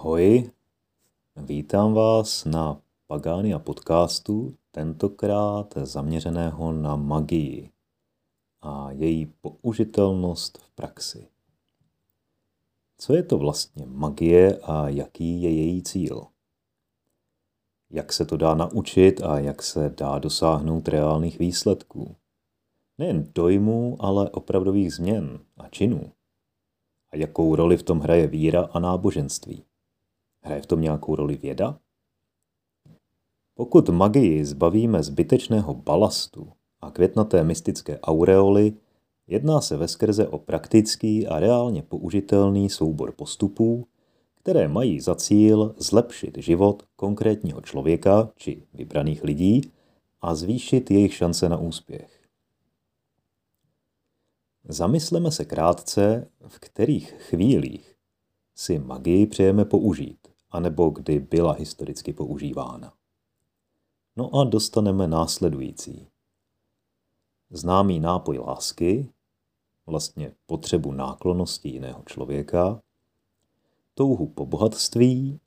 Ahoj, vítám vás na Pagánia podcastu, tentokrát zaměřeného na magii a její použitelnost v praxi. Co je to vlastně magie a jaký je její cíl? Jak se to dá naučit a jak se dá dosáhnout reálných výsledků? Nejen dojmů, ale opravdových změn a činů. A jakou roli v tom hraje víra a náboženství? Hraje v tom nějakou roli věda? Pokud magii zbavíme zbytečného balastu a květnaté mystické aureoly, jedná se veskrze o praktický a reálně použitelný soubor postupů, které mají za cíl zlepšit život konkrétního člověka či vybraných lidí a zvýšit jejich šance na úspěch. Zamysleme se krátce, v kterých chvílích si magii přejeme použít anebo kdy byla historicky používána. No a dostaneme následující. Známý nápoj lásky, vlastně potřebu náklonosti jiného člověka, touhu po bohatství,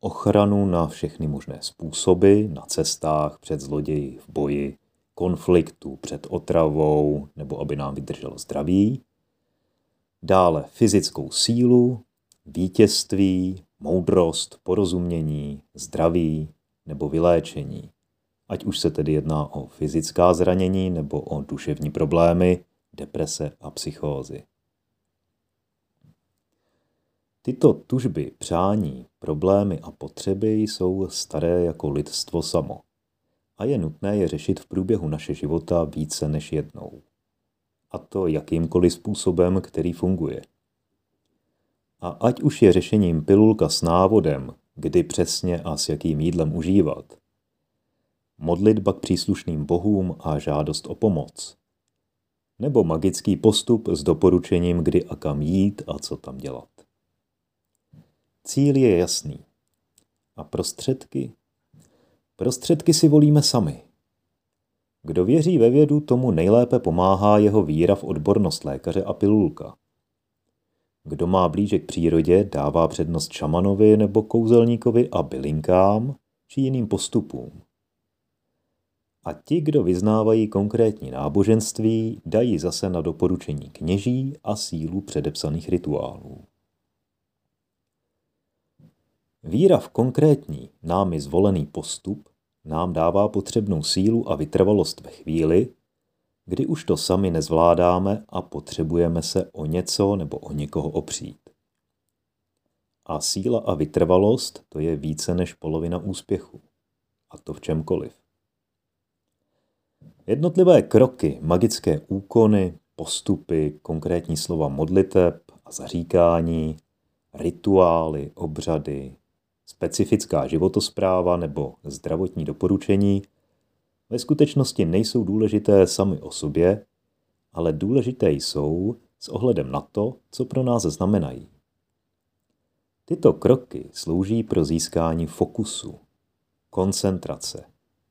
ochranu na všechny možné způsoby, na cestách, před zloději, v boji, konfliktu, před otravou, nebo aby nám vydrželo zdraví, dále fyzickou sílu, vítězství, moudrost, porozumění, zdraví nebo vyléčení. Ať už se tedy jedná o fyzická zranění nebo o duševní problémy, deprese a psychózy. Tyto tužby, přání, problémy a potřeby jsou staré jako lidstvo samo a je nutné je řešit v průběhu naše života více než jednou. A to jakýmkoliv způsobem, který funguje – a ať už je řešením pilulka s návodem, kdy přesně a s jakým jídlem užívat, modlitba k příslušným bohům a žádost o pomoc, nebo magický postup s doporučením, kdy a kam jít a co tam dělat. Cíl je jasný. A prostředky? Prostředky si volíme sami. Kdo věří ve vědu, tomu nejlépe pomáhá jeho víra v odbornost lékaře a pilulka. Kdo má blíže k přírodě, dává přednost šamanovi nebo kouzelníkovi a bylinkám či jiným postupům. A ti, kdo vyznávají konkrétní náboženství, dají zase na doporučení kněží a sílu předepsaných rituálů. Víra v konkrétní, námi zvolený postup nám dává potřebnou sílu a vytrvalost ve chvíli, kdy už to sami nezvládáme a potřebujeme se o něco nebo o někoho opřít. A síla a vytrvalost to je více než polovina úspěchu. A to v čemkoliv. Jednotlivé kroky, magické úkony, postupy, konkrétní slova modliteb a zaříkání, rituály, obřady, specifická životospráva nebo zdravotní doporučení – ve skutečnosti nejsou důležité sami o sobě, ale důležité jsou s ohledem na to, co pro nás znamenají. Tyto kroky slouží pro získání fokusu, koncentrace,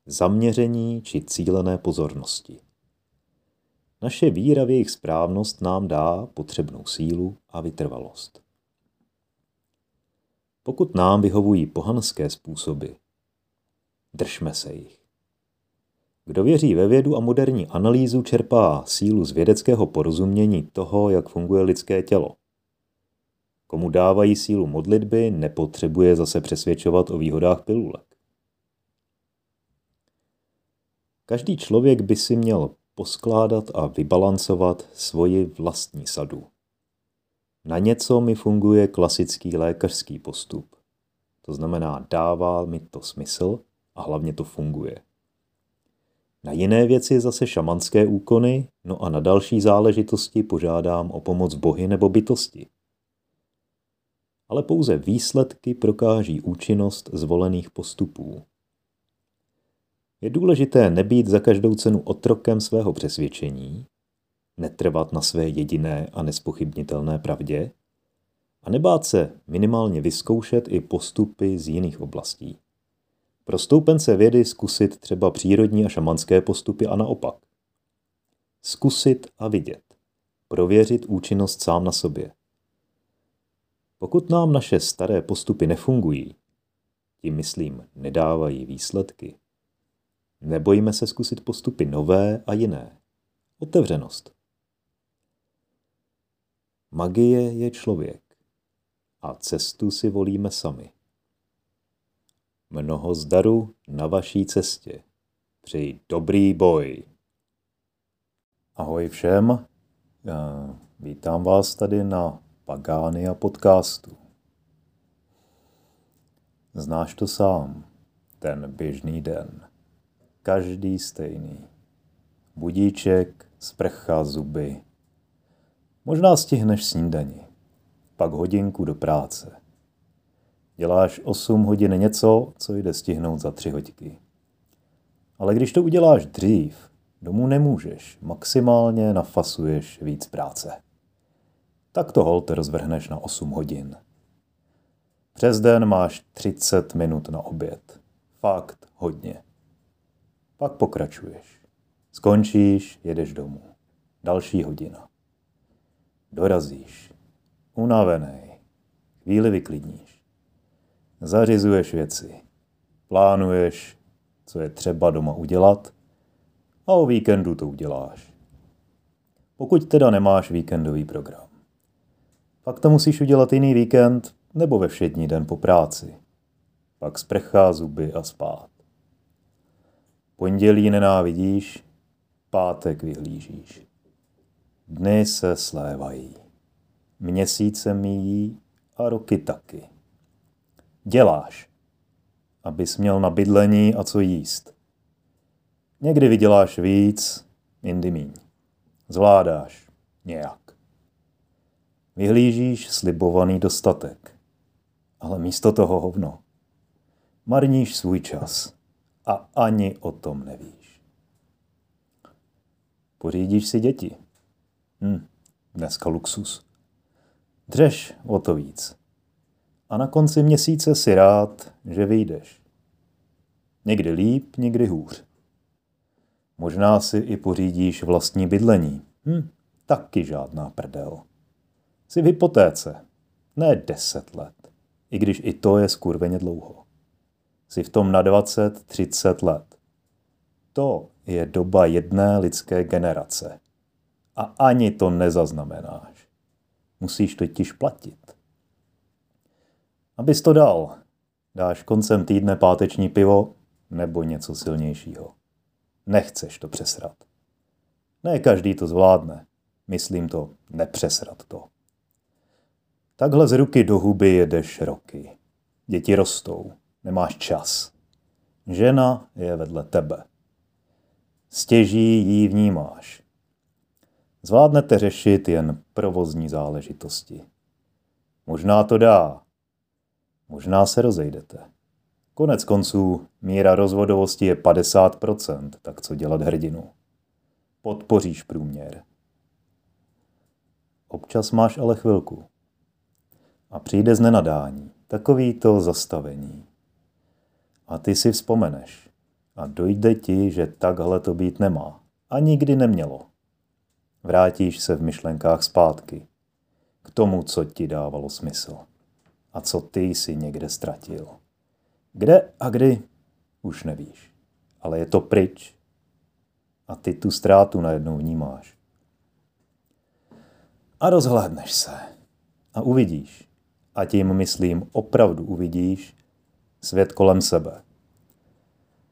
zaměření či cílené pozornosti. Naše víra v jejich správnost nám dá potřebnou sílu a vytrvalost. Pokud nám vyhovují pohanské způsoby, držme se jich. Kdo věří ve vědu a moderní analýzu, čerpá sílu z vědeckého porozumění toho, jak funguje lidské tělo. Komu dávají sílu modlitby, nepotřebuje zase přesvědčovat o výhodách pilulek. Každý člověk by si měl poskládat a vybalancovat svoji vlastní sadu. Na něco mi funguje klasický lékařský postup. To znamená, dává mi to smysl a hlavně to funguje. Na jiné věci zase šamanské úkony, no a na další záležitosti požádám o pomoc bohy nebo bytosti. Ale pouze výsledky prokáží účinnost zvolených postupů. Je důležité nebýt za každou cenu otrokem svého přesvědčení, netrvat na své jediné a nespochybnitelné pravdě a nebát se minimálně vyzkoušet i postupy z jiných oblastí. Pro stoupence vědy zkusit třeba přírodní a šamanské postupy a naopak. Zkusit a vidět. Prověřit účinnost sám na sobě. Pokud nám naše staré postupy nefungují, tím myslím nedávají výsledky, nebojíme se zkusit postupy nové a jiné. Otevřenost. Magie je člověk a cestu si volíme sami. Mnoho zdaru na vaší cestě. Přeji dobrý boj. Ahoj všem, vítám vás tady na Pagány a podcastu. Znáš to sám, ten běžný den. Každý stejný. Budíček, sprcha, zuby. Možná stihneš snídani, pak hodinku do práce. Děláš 8 hodin něco, co jde stihnout za 3 hodiny. Ale když to uděláš dřív, domů nemůžeš, maximálně nafasuješ víc práce. Tak to holt rozvrhneš na 8 hodin. Přes den máš 30 minut na oběd. Fakt hodně. Pak pokračuješ. Skončíš, jedeš domů. Další hodina. Dorazíš. Unavený. Chvíli vyklidníš. Zařizuješ věci. Plánuješ, co je třeba doma udělat a o víkendu to uděláš. Pokud teda nemáš víkendový program. Pak to musíš udělat jiný víkend nebo ve všední den po práci. Pak sprcha, zuby a spát. Pondělí nenávidíš, pátek vyhlížíš. Dny se slévají. Měsíce míjí a roky taky. Děláš, abys měl na bydlení a co jíst. Někdy vyděláš víc, jindy míň. Zvládáš nějak. Vyhlížíš slibovaný dostatek, ale místo toho hovno. Marníš svůj čas a ani o tom nevíš. Pořídíš si děti. Hm, dneska luxus. Dřeš o to víc. A na konci měsíce si rád, že vyjdeš. Někdy líp, někdy hůř. Možná si i pořídíš vlastní bydlení. Hm, taky žádná prdel. Jsi v hypotéce. Ne deset let. I když i to je skurveně dlouho. Jsi v tom na 20-30 let. To je doba jedné lidské generace. A ani to nezaznamenáš. Musíš totiž platit. Abys to dal, dáš koncem týdne páteční pivo nebo něco silnějšího. Nechceš to přesrat. Ne každý to zvládne. Myslím to, nepřesrat to. Takhle z ruky do huby jedeš roky. Děti rostou, nemáš čas. Žena je vedle tebe. Stěží jí vnímáš. Zvládnete řešit jen provozní záležitosti. Možná to dá. Možná se rozejdete. Konec konců míra rozvodovosti je 50%, tak co dělat hrdinu? Podpoříš průměr. Občas máš ale chvilku. A přijde z nenadání, takový to zastavení. A ty si vzpomeneš. A dojde ti, že takhle to být nemá. A nikdy nemělo. Vrátíš se v myšlenkách zpátky. K tomu, co ti dávalo smysl. A co ty si někde ztratil. Kde a kdy, už nevíš. Ale je to pryč. A ty tu ztrátu najednou vnímáš. A rozhlédneš se. A uvidíš. A tím myslím opravdu uvidíš svět kolem sebe.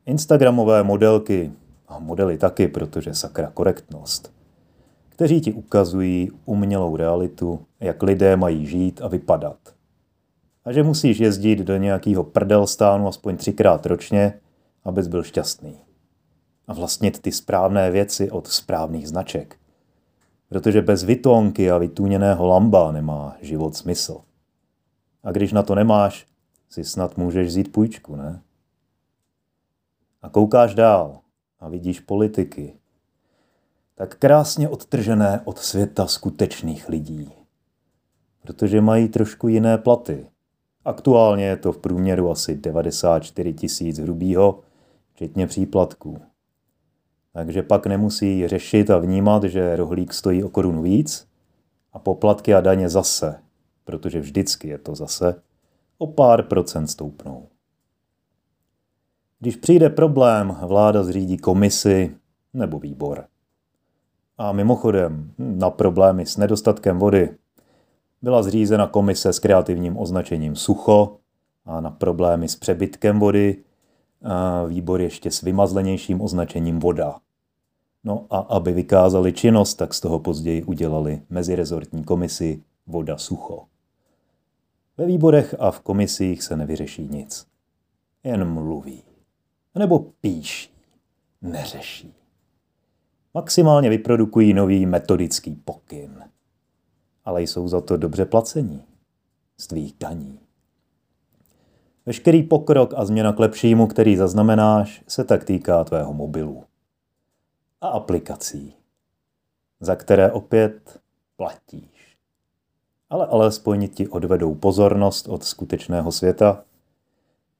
Instagramové modelky, a modely taky, protože sakra korektnost, kteří ti ukazují umělou realitu, jak lidé mají žít a vypadat. A že musíš jezdit do nějakého prdelstánu aspoň třikrát ročně, abys byl šťastný. A vlastnit ty správné věci od správných značek. Protože bez vytonky a vytůněného lamba nemá život smysl. A když na to nemáš, si snad můžeš vzít půjčku, ne? A koukáš dál a vidíš politiky, tak krásně odtržené od světa skutečných lidí. Protože mají trošku jiné platy. Aktuálně je to v průměru asi 94 tisíc hrubýho, včetně příplatků. Takže pak nemusí řešit a vnímat, že rohlík stojí o korunu víc a poplatky a daně zase protože vždycky je to zase, o pár procent stoupnou. Když přijde problém, vláda zřídí komisi nebo výbor. A mimochodem, na problémy s nedostatkem vody byla zřízena komise s kreativním označením sucho a na problémy s přebytkem vody výbor ještě s vymazlenějším označením voda. No a aby vykázali činnost, tak z toho později udělali mezirezortní komisi voda sucho. Ve výborech a v komisích se nevyřeší nic. Jen mluví. Nebo píší. Neřeší. Maximálně vyprodukují nový metodický pokyn. Ale jsou za to dobře placení. Z tvých daní. Veškerý pokrok a změna k lepšímu, který zaznamenáš, se tak týká tvého mobilu. A aplikací, za které opět platíš. Ale alespoň ti odvedou pozornost od skutečného světa,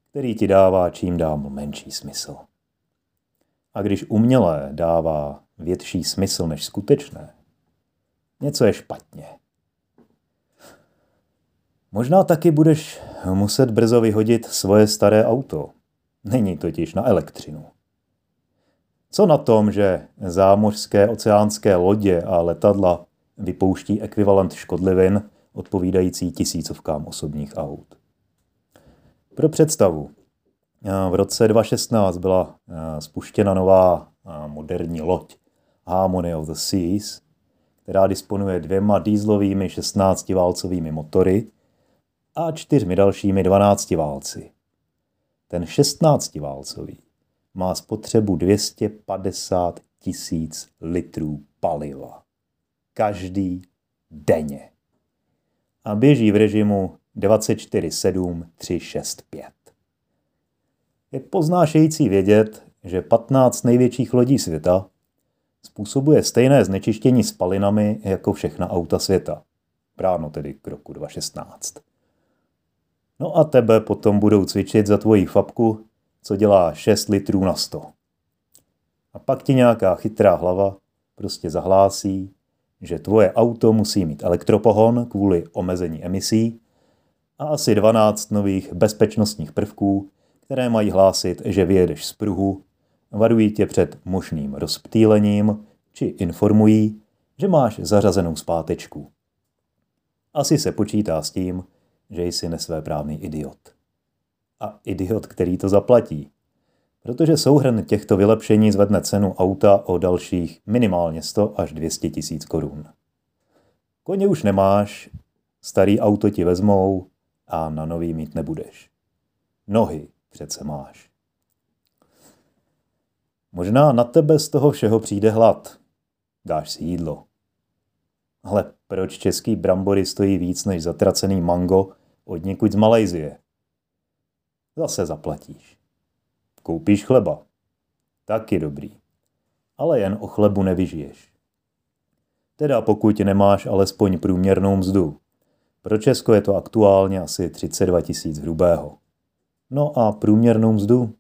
který ti dává čím dál menší smysl. A když umělé dává větší smysl než skutečné, něco je špatně. Možná taky budeš muset brzo vyhodit svoje staré auto. Není totiž na elektřinu. Co na tom, že zámořské oceánské lodě a letadla vypouští ekvivalent škodlivin odpovídající tisícovkám osobních aut? Pro představu, v roce 2016 byla spuštěna nová moderní loď Harmony of the Seas, která disponuje dvěma dýzlovými 16-válcovými motory a čtyřmi dalšími 12 válci. Ten 16 válcový má spotřebu 250 tisíc litrů paliva. Každý denně. A běží v režimu 24-7-3-6-5. Je poznášející vědět, že 15 největších lodí světa způsobuje stejné znečištění spalinami jako všechna auta světa. Právno tedy k roku 2016. No a tebe potom budou cvičit za tvoji fabku, co dělá 6 litrů na 100. A pak ti nějaká chytrá hlava prostě zahlásí, že tvoje auto musí mít elektropohon kvůli omezení emisí a asi 12 nových bezpečnostních prvků, které mají hlásit, že vyjedeš z pruhu, varují tě před možným rozptýlením či informují, že máš zařazenou zpátečku. Asi se počítá s tím, že jsi nesvéprávný idiot. A idiot, který to zaplatí. Protože souhrn těchto vylepšení zvedne cenu auta o dalších minimálně 100 až 200 tisíc korun. Koně už nemáš, starý auto ti vezmou a na nový mít nebudeš. Nohy přece máš. Možná na tebe z toho všeho přijde hlad. Dáš si jídlo. Ale proč český brambory stojí víc než zatracený mango od někud z Malajzie? Zase zaplatíš. Koupíš chleba. Taky dobrý. Ale jen o chlebu nevyžiješ. Teda pokud nemáš alespoň průměrnou mzdu. Pro Česko je to aktuálně asi 32 tisíc hrubého. No a průměrnou mzdu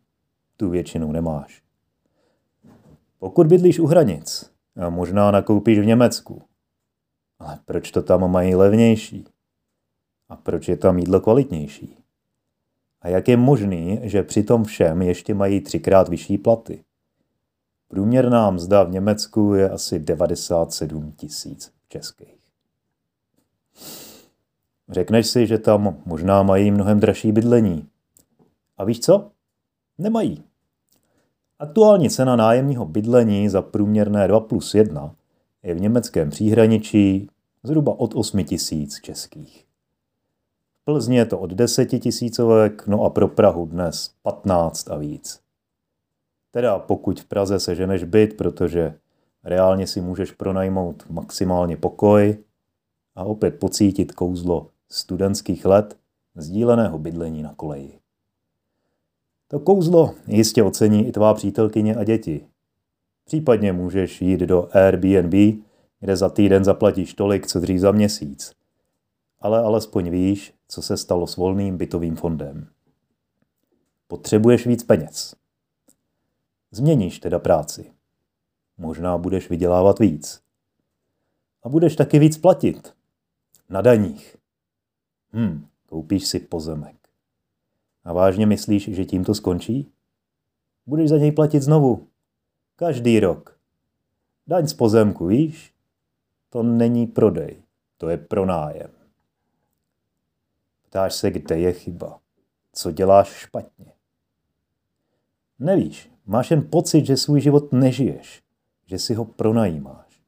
tu většinou nemáš. Pokud bydlíš u hranic, a možná nakoupíš v Německu. Ale proč to tam mají levnější? A proč je tam jídlo kvalitnější? A jak je možný, že při tom všem ještě mají třikrát vyšší platy? Průměrná mzda v Německu je asi 97 tisíc českých. Řekneš si, že tam možná mají mnohem dražší bydlení. A víš co? Nemají. Aktuální cena nájemního bydlení za průměrné 2 plus 1 je v německém příhraničí zhruba od 8 tisíc českých. V Plzni je to od 10 tisícovek, no a pro Prahu dnes 15 a víc. Teda pokud v Praze seženeš byt, protože reálně si můžeš pronajmout maximálně pokoj a opět pocítit kouzlo studentských let sdíleného bydlení na koleji. To kouzlo jistě ocení i tvá přítelkyně a děti. Případně můžeš jít do Airbnb, kde za týden zaplatíš tolik, co dřív za měsíc. Ale alespoň víš, co se stalo s volným bytovým fondem. Potřebuješ víc peněz. Změníš teda práci. Možná budeš vydělávat víc. A budeš taky víc platit. Na daních. Hm, koupíš si pozemek. A vážně myslíš, že tím to skončí? Budeš za něj platit znovu. Každý rok. Daň z pozemku, víš? To není prodej, to je pronájem. Ptáš se, kde je chyba. Co děláš špatně? Nevíš, máš jen pocit, že svůj život nežiješ, že si ho pronajímáš.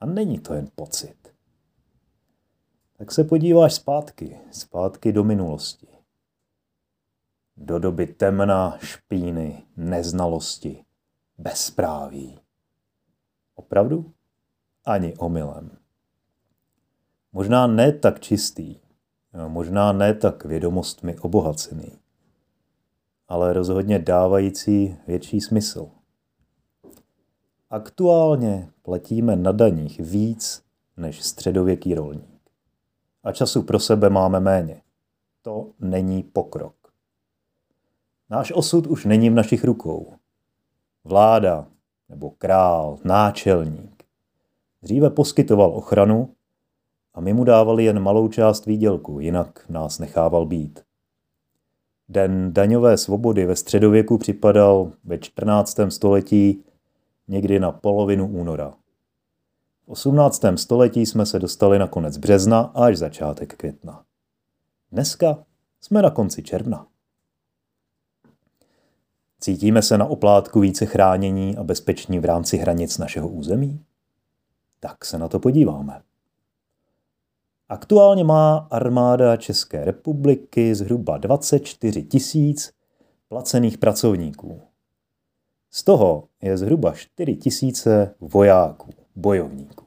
A není to jen pocit. Tak se podíváš zpátky, zpátky do minulosti. Do doby temna, špíny, neznalosti, bezpráví. Opravdu? Ani omylem. Možná ne tak čistý, možná ne tak vědomostmi obohacený, ale rozhodně dávající větší smysl. Aktuálně platíme na daních víc než středověký rolník. A času pro sebe máme méně. To není pokrok. Náš osud už není v našich rukou. Vláda nebo král, náčelník. Dříve poskytoval ochranu a my mu dávali jen malou část výdělku, jinak nás nechával být. Den daňové svobody ve středověku připadal ve 14. století někdy na polovinu února. V 18. století jsme se dostali na konec března až začátek května. Dneska jsme na konci června. Cítíme se na oplátku více chránění a bezpeční v rámci hranic našeho území? Tak se na to podíváme. Aktuálně má armáda České republiky zhruba 24 tisíc placených pracovníků. Z toho je zhruba 4 tisíce vojáků, bojovníků.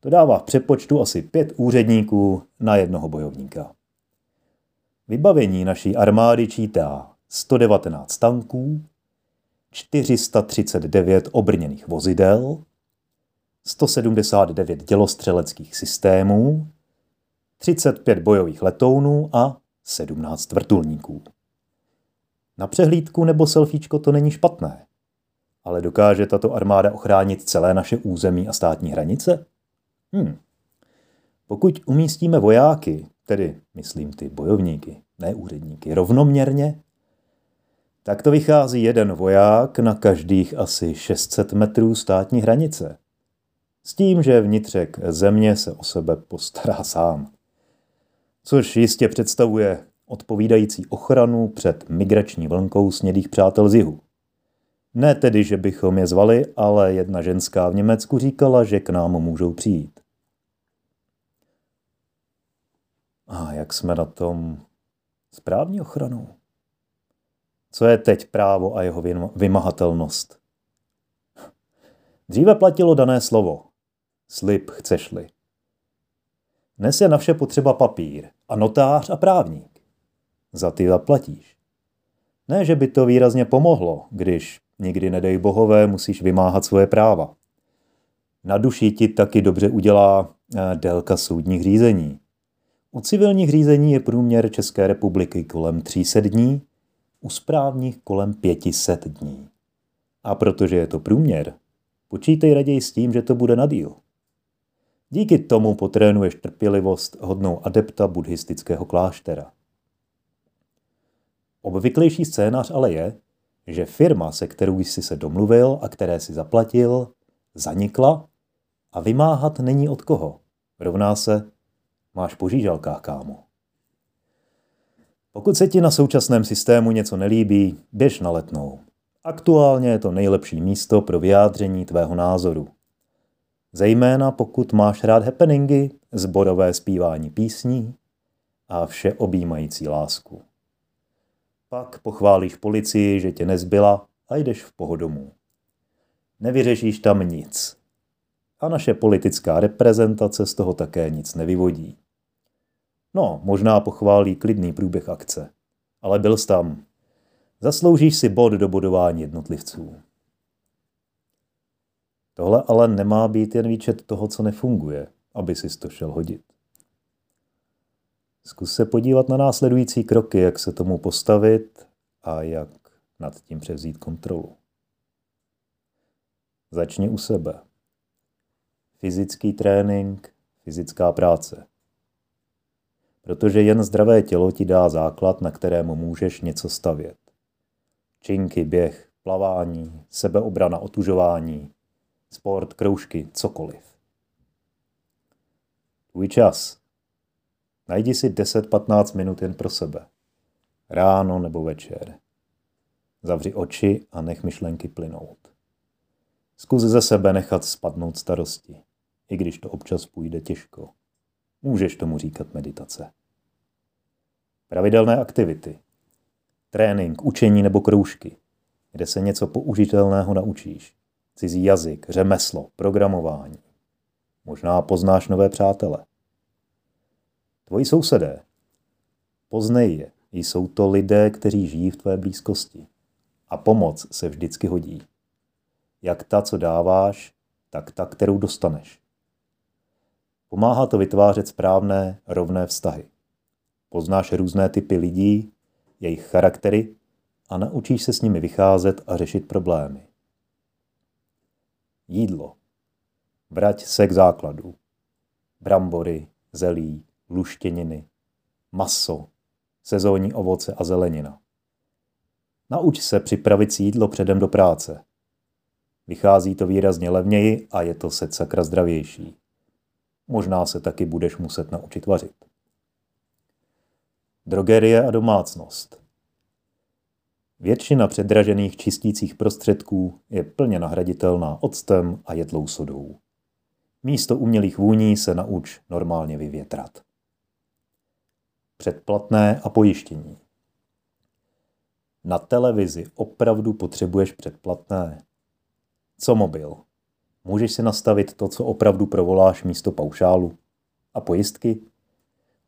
To dává v přepočtu asi 5 úředníků na jednoho bojovníka. Vybavení naší armády čítá 119 tanků, 439 obrněných vozidel, 179 dělostřeleckých systémů, 35 bojových letounů a 17 vrtulníků. Na přehlídku nebo selfiečko to není špatné, ale dokáže tato armáda ochránit celé naše území a státní hranice? Hmm. Pokud umístíme vojáky, tedy myslím ty bojovníky, ne úředníky, rovnoměrně, tak to vychází jeden voják na každých asi 600 metrů státní hranice. S tím, že vnitřek země se o sebe postará sám. Což jistě představuje odpovídající ochranu před migrační vlnkou snědých přátel z jihu. Ne tedy, že bychom je zvali, ale jedna ženská v Německu říkala, že k nám můžou přijít. A jak jsme na tom správní ochranou? Co je teď právo a jeho vymahatelnost? Dříve platilo dané slovo. Slib chceš-li. Dnes je na vše potřeba papír a notář a právník. Za ty zaplatíš. Ne, že by to výrazně pomohlo, když nikdy nedej bohové musíš vymáhat svoje práva. Na duši ti taky dobře udělá eh, délka soudních řízení. U civilních řízení je průměr České republiky kolem 300 dní u správních kolem 500 dní. A protože je to průměr, počítej raději s tím, že to bude na díl. Díky tomu potrénuješ trpělivost hodnou adepta buddhistického kláštera. Obvyklejší scénář ale je, že firma, se kterou jsi se domluvil a které si zaplatil, zanikla a vymáhat není od koho. Rovná se, máš po žížalkách, kámo. Pokud se ti na současném systému něco nelíbí, běž na letnou. Aktuálně je to nejlepší místo pro vyjádření tvého názoru. Zejména pokud máš rád happeningy, zborové zpívání písní a vše objímající lásku. Pak pochválíš policii, že tě nezbyla a jdeš v pohodomů. Nevyřešíš tam nic. A naše politická reprezentace z toho také nic nevyvodí. No, možná pochválí klidný průběh akce. Ale byl jsi tam. Zasloužíš si bod do bodování jednotlivců. Tohle ale nemá být jen výčet toho, co nefunguje, aby si to šel hodit. Zkus se podívat na následující kroky, jak se tomu postavit a jak nad tím převzít kontrolu. Začni u sebe. Fyzický trénink, fyzická práce. protože jen zdravé tělo ti dá základ, na kterému můžeš něco stavět. Činky, běh, plavání, sebeobrana, otužování, sport, kroužky, cokoliv. Tvůj čas. Najdi si 10-15 minut jen pro sebe. Ráno nebo večer. Zavři oči a nech myšlenky plynout. Zkus ze sebe nechat spadnout starosti, i když to občas půjde těžko. Můžeš tomu říkat meditace. Pravidelné aktivity. Trénink, učení nebo kroužky, kde se něco použitelného naučíš. Cizí jazyk, řemeslo, programování. Možná poznáš nové přátele. Tvoji sousedé. Poznej je. Jsou to lidé, kteří žijí v tvé blízkosti. A pomoc se vždycky hodí. Jak ta, co dáváš, tak ta, kterou dostaneš. Pomáhá to vytvářet správné, rovné vztahy. Poznáš různé typy lidí, jejich charaktery a naučíš se s nimi vycházet a řešit problémy. Jídlo. Vrať se k základu. Brambory, zelí, luštěniny, maso, sezónní ovoce a zelenina. Nauč se připravit si jídlo předem do práce. Vychází to výrazně levněji a je to set sakra zdravější. Možná se taky budeš muset naučit vařit. Drogerie a domácnost. Většina předražených čistících prostředků je plně nahraditelná octem a jedlou sodou. Místo umělých vůní se nauč normálně vyvětrat. Předplatné a pojištění. Na televizi opravdu potřebuješ předplatné. Co mobil? Můžeš si nastavit to, co opravdu provoláš místo paušálu. A pojistky?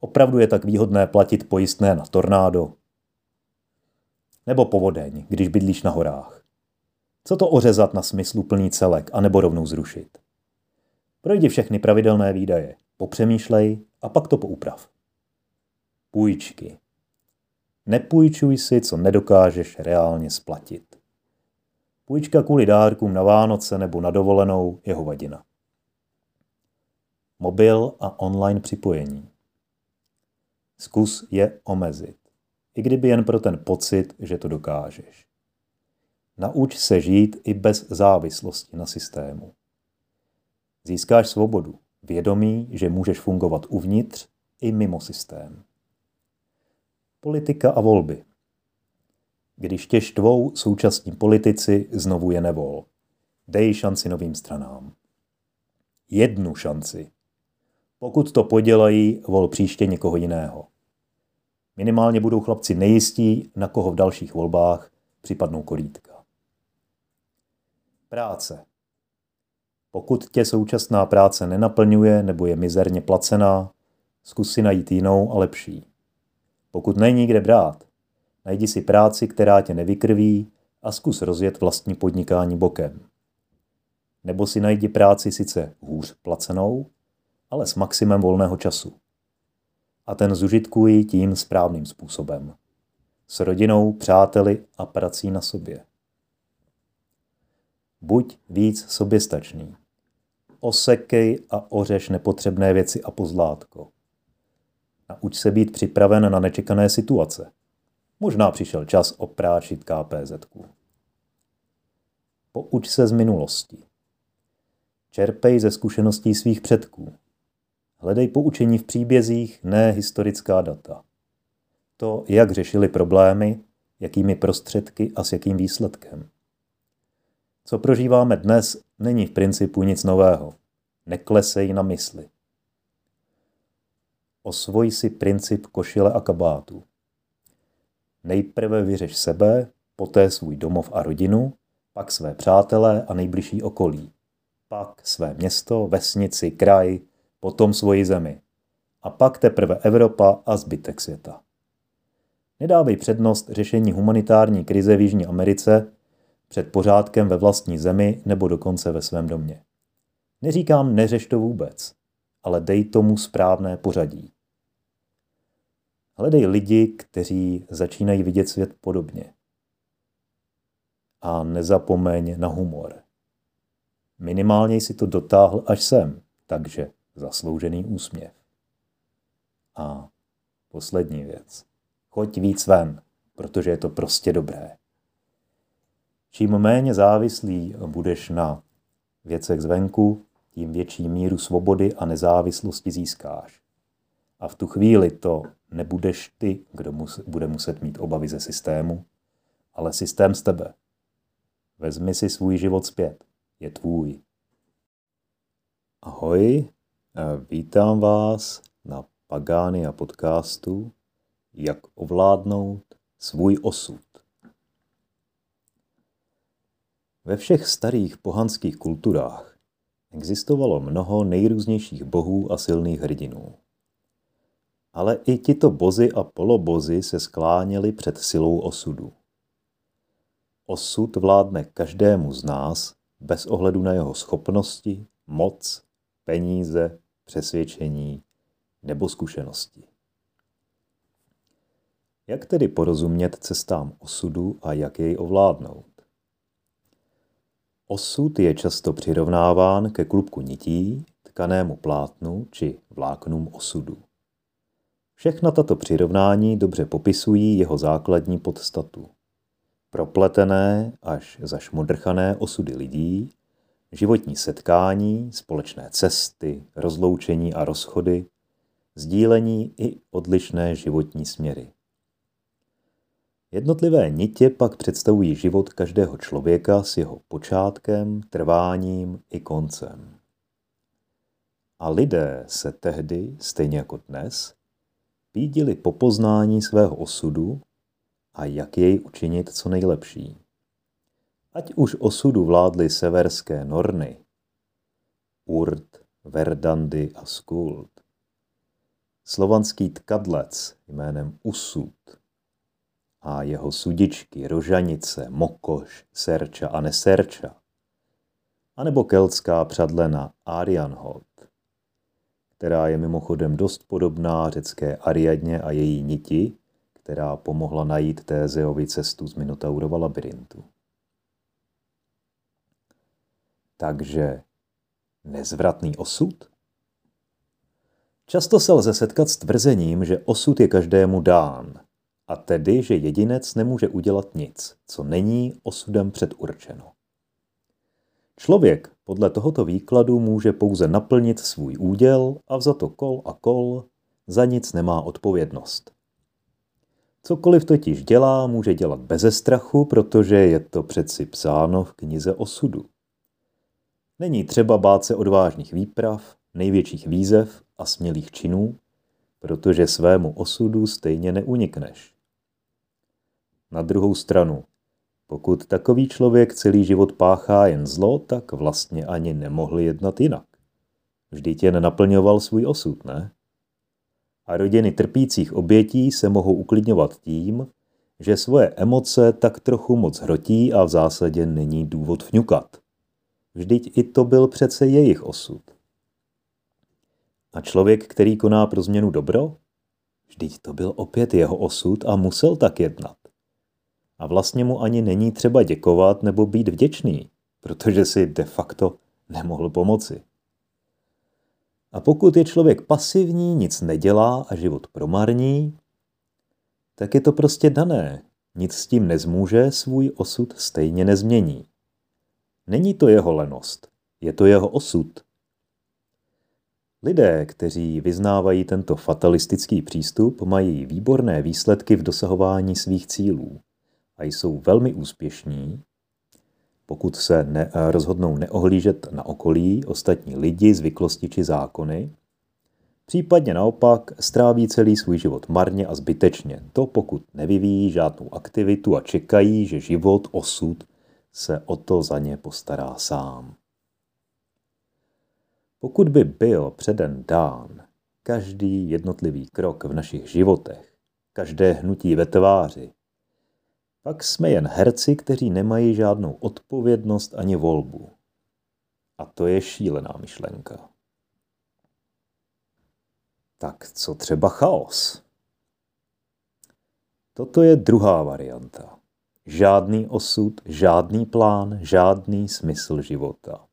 Opravdu je tak výhodné platit pojistné na tornádo. Nebo povodeň, když bydlíš na horách. Co to ořezat na smyslu plný celek, anebo rovnou zrušit? Projdi všechny pravidelné výdaje, popřemýšlej a pak to pouprav. Půjčky. Nepůjčuj si, co nedokážeš reálně splatit. Půjčka kvůli dárkům na Vánoce nebo na dovolenou je hovadina. Mobil a online připojení. Zkus je omezit, i kdyby jen pro ten pocit, že to dokážeš. Nauč se žít i bez závislosti na systému. Získáš svobodu, vědomí, že můžeš fungovat uvnitř i mimo systém. Politika a volby. Když tě štvou současní politici, znovu je nevol. Dej šanci novým stranám. Jednu šanci. Pokud to podělají, vol příště někoho jiného. Minimálně budou chlapci nejistí, na koho v dalších volbách připadnou kolítka. Práce. Pokud tě současná práce nenaplňuje nebo je mizerně placená, zkus si najít jinou a lepší. Pokud není kde brát, najdi si práci, která tě nevykrví a zkus rozjet vlastní podnikání bokem. Nebo si najdi práci sice hůř placenou, ale s maximem volného času. A ten zužitkují tím správným způsobem. S rodinou, přáteli a prací na sobě. Buď víc soběstačný. Osekej a ořeš nepotřebné věci a pozlátko. Nauč se být připraven na nečekané situace. Možná přišel čas oprášit KPZ. Pouč se z minulosti. Čerpej ze zkušeností svých předků. Hledej poučení v příbězích, ne historická data. To, jak řešili problémy, jakými prostředky a s jakým výsledkem. Co prožíváme dnes, není v principu nic nového. Neklesej na mysli. Osvoj si princip košile a kabátu. Nejprve vyřeš sebe, poté svůj domov a rodinu, pak své přátelé a nejbližší okolí. Pak své město, vesnici, kraj, potom svoji zemi. A pak teprve Evropa a zbytek světa. Nedávej přednost řešení humanitární krize v Jižní Americe před pořádkem ve vlastní zemi nebo dokonce ve svém domě. Neříkám, neřeš to vůbec, ale dej tomu správné pořadí. Hledej lidi, kteří začínají vidět svět podobně. A nezapomeň na humor. Minimálně si to dotáhl až sem, takže zasloužený úsměv. A Poslední věc. Choď víc ven, protože je to prostě dobré. Čím méně závislý budeš na věcech zvenku, tím větší míru svobody a nezávislosti získáš. A v tu chvíli to nebudeš ty, kdo mus, bude muset mít obavy ze systému, ale systém z tebe. Vezmi si svůj život zpět. Je tvůj. Ahoj, vítám vás na Pagánia podcastu Jak ovládnout svůj osud. Ve všech starých pohanských kulturách existovalo mnoho nejrůznějších bohů a silných hrdinů. Ale i tito bozy a polobozy se skláněli před silou osudu. Osud vládne každému z nás bez ohledu na jeho schopnosti, moc, peníze, přesvědčení nebo zkušenosti. Jak tedy porozumět cestám osudu a jak jej ovládnout? Osud je často přirovnáván ke klubku nití, tkanému plátnu či vláknům osudu. Všechna tato přirovnání dobře popisují jeho základní podstatu. Propletené až zašmodrchané osudy lidí, životní setkání, společné cesty, rozloučení a rozchody, sdílení i odlišné životní směry. Jednotlivé nitě pak představují život každého člověka s jeho počátkem, trváním i koncem. A lidé se tehdy, stejně jako dnes, pídili po poznání svého osudu a jak jej učinit co nejlepší. Ať už osudu vládly severské Norny, Urt, Verdandy a Skuld, slovanský tkadlec jménem Usud a jeho sudičky, rožanice, mokoš, serča a neserča, anebo keltská přadlena Arianhod, která je mimochodem dost podobná řecké Ariadně a její niti, která pomohla najít Tézeovi cestu z Minotaurova labirintu. Takže nezvratný osud? Často se lze setkat s tvrzením, že osud je každému dán, a tedy, že jedinec nemůže udělat nic, co není osudem předurčeno. Člověk podle tohoto výkladu může pouze naplnit svůj úděl a za to kol a kol za nic nemá odpovědnost. Cokoliv totiž dělá, může dělat beze strachu, protože je to přeci psáno v knize osudu. Není třeba bát se odvážných výprav, největších výzev a smělých činů, protože svému osudu stejně neunikneš. Na druhou stranu, pokud takový člověk celý život páchá jen zlo, tak vlastně ani nemohl jednat jinak. Vždyť jen naplňoval svůj osud, ne? A rodiny trpících obětí se mohou uklidňovat tím, že svoje emoce tak trochu moc hrotí a v zásadě není důvod vňukat. Vždyť i to byl přece jejich osud. A člověk, který koná pro změnu dobro? Vždyť to byl opět jeho osud a musel tak jednat. A vlastně mu ani není třeba děkovat nebo být vděčný, protože si de facto nemohl pomoci. A pokud je člověk pasivní, nic nedělá a život promarní, tak je to prostě dané. Nic s tím nezmůže, svůj osud stejně nezmění. Není to jeho lenost, je to jeho osud. Lidé, kteří vyznávají tento fatalistický přístup, mají výborné výsledky v dosahování svých cílů a jsou velmi úspěšní, pokud se ne, rozhodnou neohlížet na okolí, ostatní lidi, zvyklosti či zákony, případně naopak stráví celý svůj život marně a zbytečně, to pokud nevyvíjí žádnou aktivitu a čekají, že život, osud se o to za ně postará sám. Pokud by byl předen dán každý jednotlivý krok v našich životech, každé hnutí ve tváři, pak jsme jen herci, kteří nemají žádnou odpovědnost ani volbu. A to je šílená myšlenka. Tak co třeba chaos? Toto je druhá varianta. Žádný osud, žádný plán, žádný smysl života.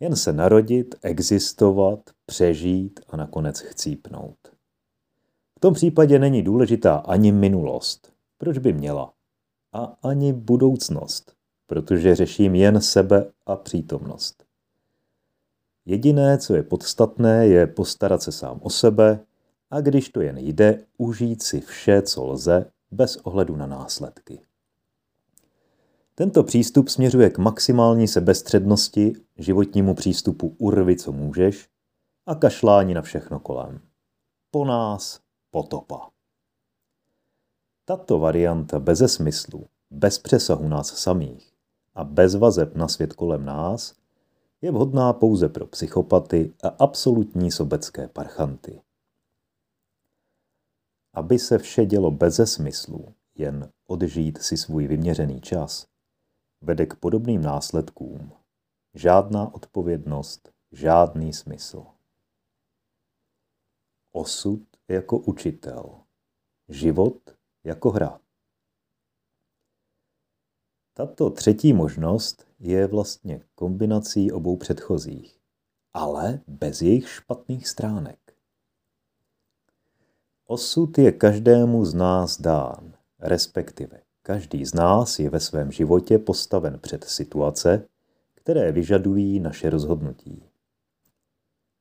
Jen se narodit, existovat, přežít a nakonec chcípnout. tom případě není důležitá ani minulost. Proč by měla? A ani budoucnost, protože řeším jen sebe a přítomnost. Jediné, co je podstatné, je postarat se sám o sebe a když to jen jde, užít si vše, co lze, bez ohledu na následky. Tento přístup směřuje k maximální sebestřednosti, životnímu přístupu urvi, co můžeš, a kašlání na všechno kolem. Po nás potopa. Tato varianta beze smyslu, bez přesahu nás samých a bez vazeb na svět kolem nás je vhodná pouze pro psychopaty a absolutní sobecké parchanty. Aby se vše dělo beze smyslu, jen odžít si svůj vyměřený čas, vede k podobným následkům. Žádná odpovědnost, žádný smysl. Osud jako učitel. Život jako hra. Tato třetí možnost je vlastně kombinací obou předchozích, ale bez jejich špatných stránek. Osud je každému z nás dán, respektive každý z nás je ve svém životě postaven před situace, které vyžadují naše rozhodnutí.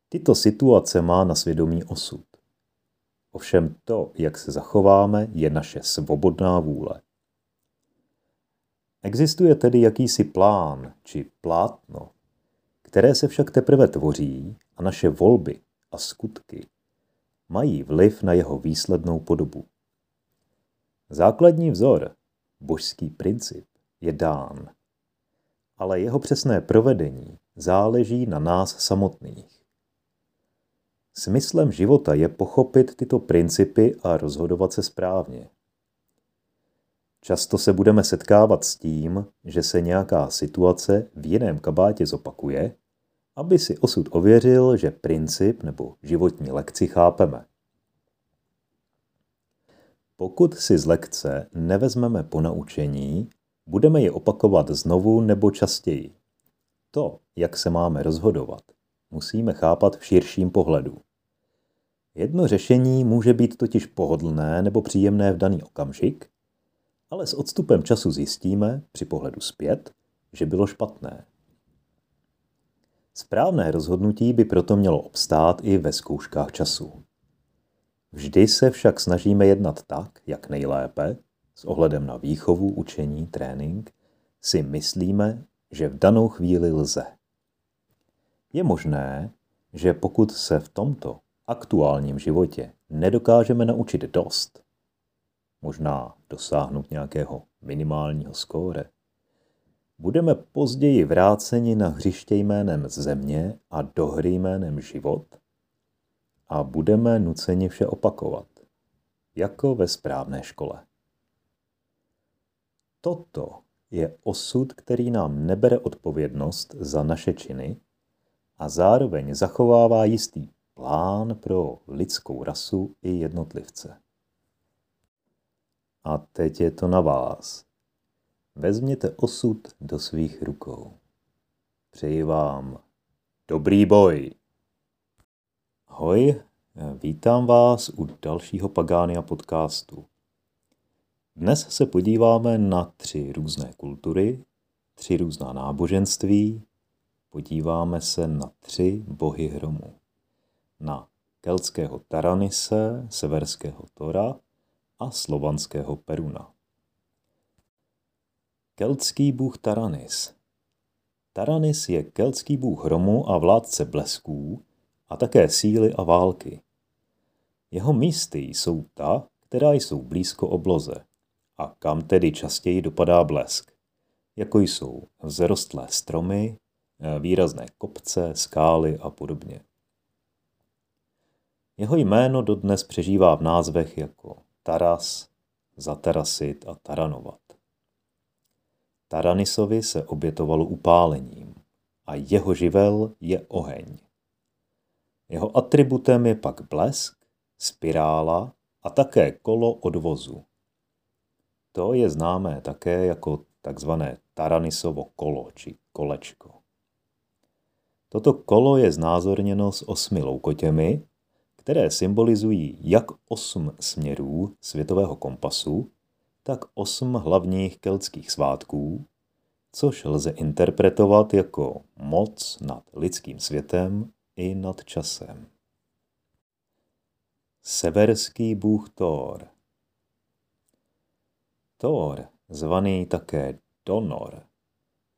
Tyto situace má na svědomí osud. Ovšem to, jak se zachováme, je naše svobodná vůle. Existuje tedy jakýsi plán či plátno, které se však teprve tvoří a naše volby a skutky mají vliv na jeho výslednou podobu. Základní vzor, božský princip, je dán, ale jeho přesné provedení záleží na nás samotných. Smyslem života je pochopit tyto principy a rozhodovat se správně. Často se budeme setkávat s tím, že se nějaká situace v jiném kabátě zopakuje, aby si osud ověřil, že princip nebo životní lekci chápeme. Pokud si z lekce nevezmeme po naučení, budeme je opakovat znovu nebo častěji. To, jak se máme rozhodovat, musíme chápat v širším pohledu. Jedno řešení může být totiž pohodlné nebo příjemné v daný okamžik, ale s odstupem času zjistíme, při pohledu zpět, že bylo špatné. Správné rozhodnutí by proto mělo obstát i ve zkouškách času. Vždy se však snažíme jednat tak, jak nejlépe, s ohledem na výchovu, učení, trénink, si myslíme, že v danou chvíli lze. Je možné, že pokud se v tomto aktuálním životě nedokážeme naučit dost, možná dosáhnout nějakého minimálního skóre, budeme později vráceni na hřiště jménem země a do hry jménem život a budeme nuceni vše opakovat, jako ve správné škole. Toto je osud, který nám nebere odpovědnost za naše činy a zároveň zachovává jistý plán pro lidskou rasu i jednotlivce. A teď je to na vás. Vezměte osud do svých rukou. Přeji vám dobrý boj. Ahoj, vítám vás u dalšího Pagánia podcastu. Dnes se podíváme na tři různé kultury, tři různá náboženství, podíváme se na tři bohy hromu. Na keltského Taranise, severského Tora a slovanského Peruna. Keltský bůh Taranis Taranis je keltský bůh hromu a vládce blesků a také síly a války. Jeho místy jsou ta, která jsou blízko obloze a kam tedy častěji dopadá blesk, jako jsou vzrostlé stromy, výrazné kopce, skály a podobně. Jeho jméno dodnes přežívá v názvech jako Taras, Zatarasit a Taranovat. Taranisovi se obětovalo upálením a jeho živel je oheň. Jeho atributem je pak blesk, spirála a také kolo odvozu. To je známé také jako takzvané Taranisovo kolo či kolečko. Toto kolo je znázorněno s osmi loukotěmi, které symbolizují jak osm směrů světového kompasu, tak osm hlavních keltských svátků, což lze interpretovat jako moc nad lidským světem i nad časem. Severský bůh Thor Thor, zvaný také Donor,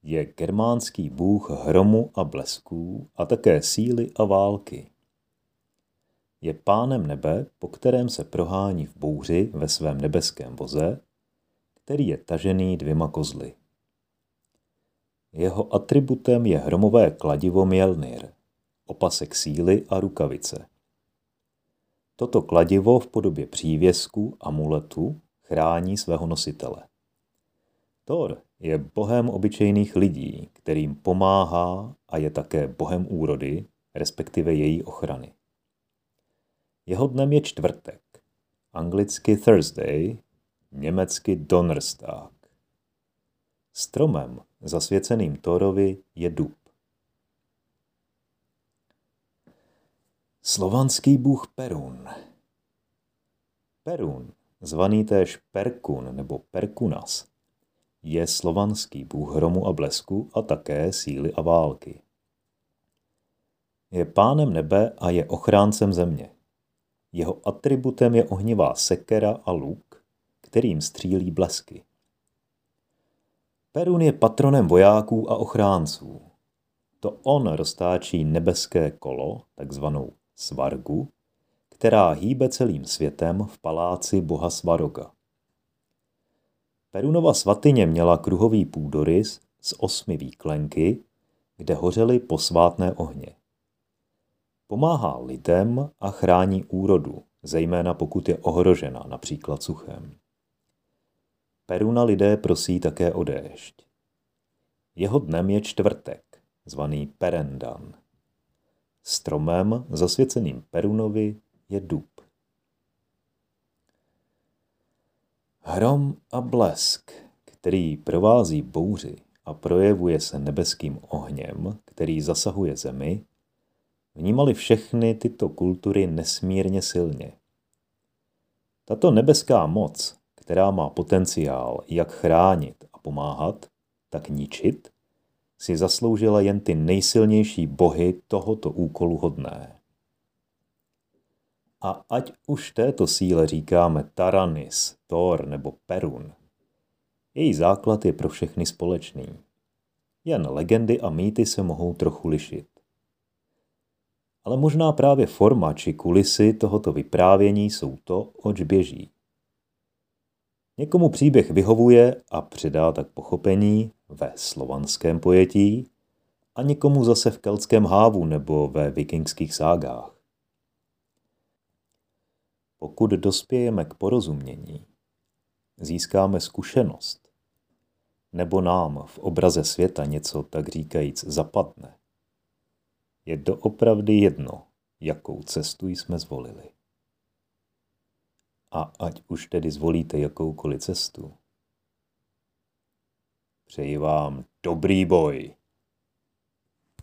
je germánský bůh hromu a blesků a také síly a války. Je pánem nebe, po kterém se prohání v bouři ve svém nebeském voze, který je tažený dvěma kozly. Jeho atributem je hromové kladivo Mjellnir, opasek síly a rukavice. Toto kladivo v podobě přívěsku, amuletu, chrání svého nositele. Thor je bohem obyčejných lidí, kterým pomáhá a je také bohem úrody, respektive její ochrany. Jeho dnem je čtvrtek, anglicky Thursday, německy Donnerstag. Stromem zasvěceným Thorovi je dub. Slovanský bůh Perun Perun, zvaný též Perkun nebo Perkunas, je slovanský bůh hromu a blesku a také síly a války. Je pánem nebe a je ochráncem země. Jeho atributem je ohnivá sekera a luk, kterým střílí blesky. Perun je patronem vojáků a ochránců. To on roztáčí nebeské kolo, takzvanou svargu, která hýbe celým světem v paláci boha Svaroga. Perunova svatyně měla kruhový půdorys z osmi výklenky, kde hořely posvátné ohně. Pomáhá lidem a chrání úrodu, zejména pokud je ohrožena, například suchem. Peruna lidé prosí také o déšť. Jeho dnem je čtvrtek, zvaný Perendan. Stromem zasvěceným Perunovi je dub. Hrom a blesk, který provází bouři a projevuje se nebeským ohněm, který zasahuje zemi, vnímali všechny tyto kultury nesmírně silně. Tato nebeská moc, která má potenciál jak chránit a pomáhat, tak ničit, si zasloužila jen ty nejsilnější bohy tohoto úkolu hodné. A ať už této síle říkáme Taranis, Thor nebo Perun, její základ je pro všechny společný. Jen legendy a mýty se mohou trochu lišit. Ale možná právě forma či kulisy tohoto vyprávění jsou to, oč běží. Někomu příběh vyhovuje a přidá tak pochopení ve slovanském pojetí a někomu zase v keltském hávu nebo ve vikingských ságách. Pokud dospějeme k porozumění, získáme zkušenost, nebo nám v obraze světa něco tak říkajíc zapadne, je doopravdy jedno, jakou cestu jsme zvolili. A ať už tedy zvolíte jakoukoliv cestu, přeji vám dobrý boj.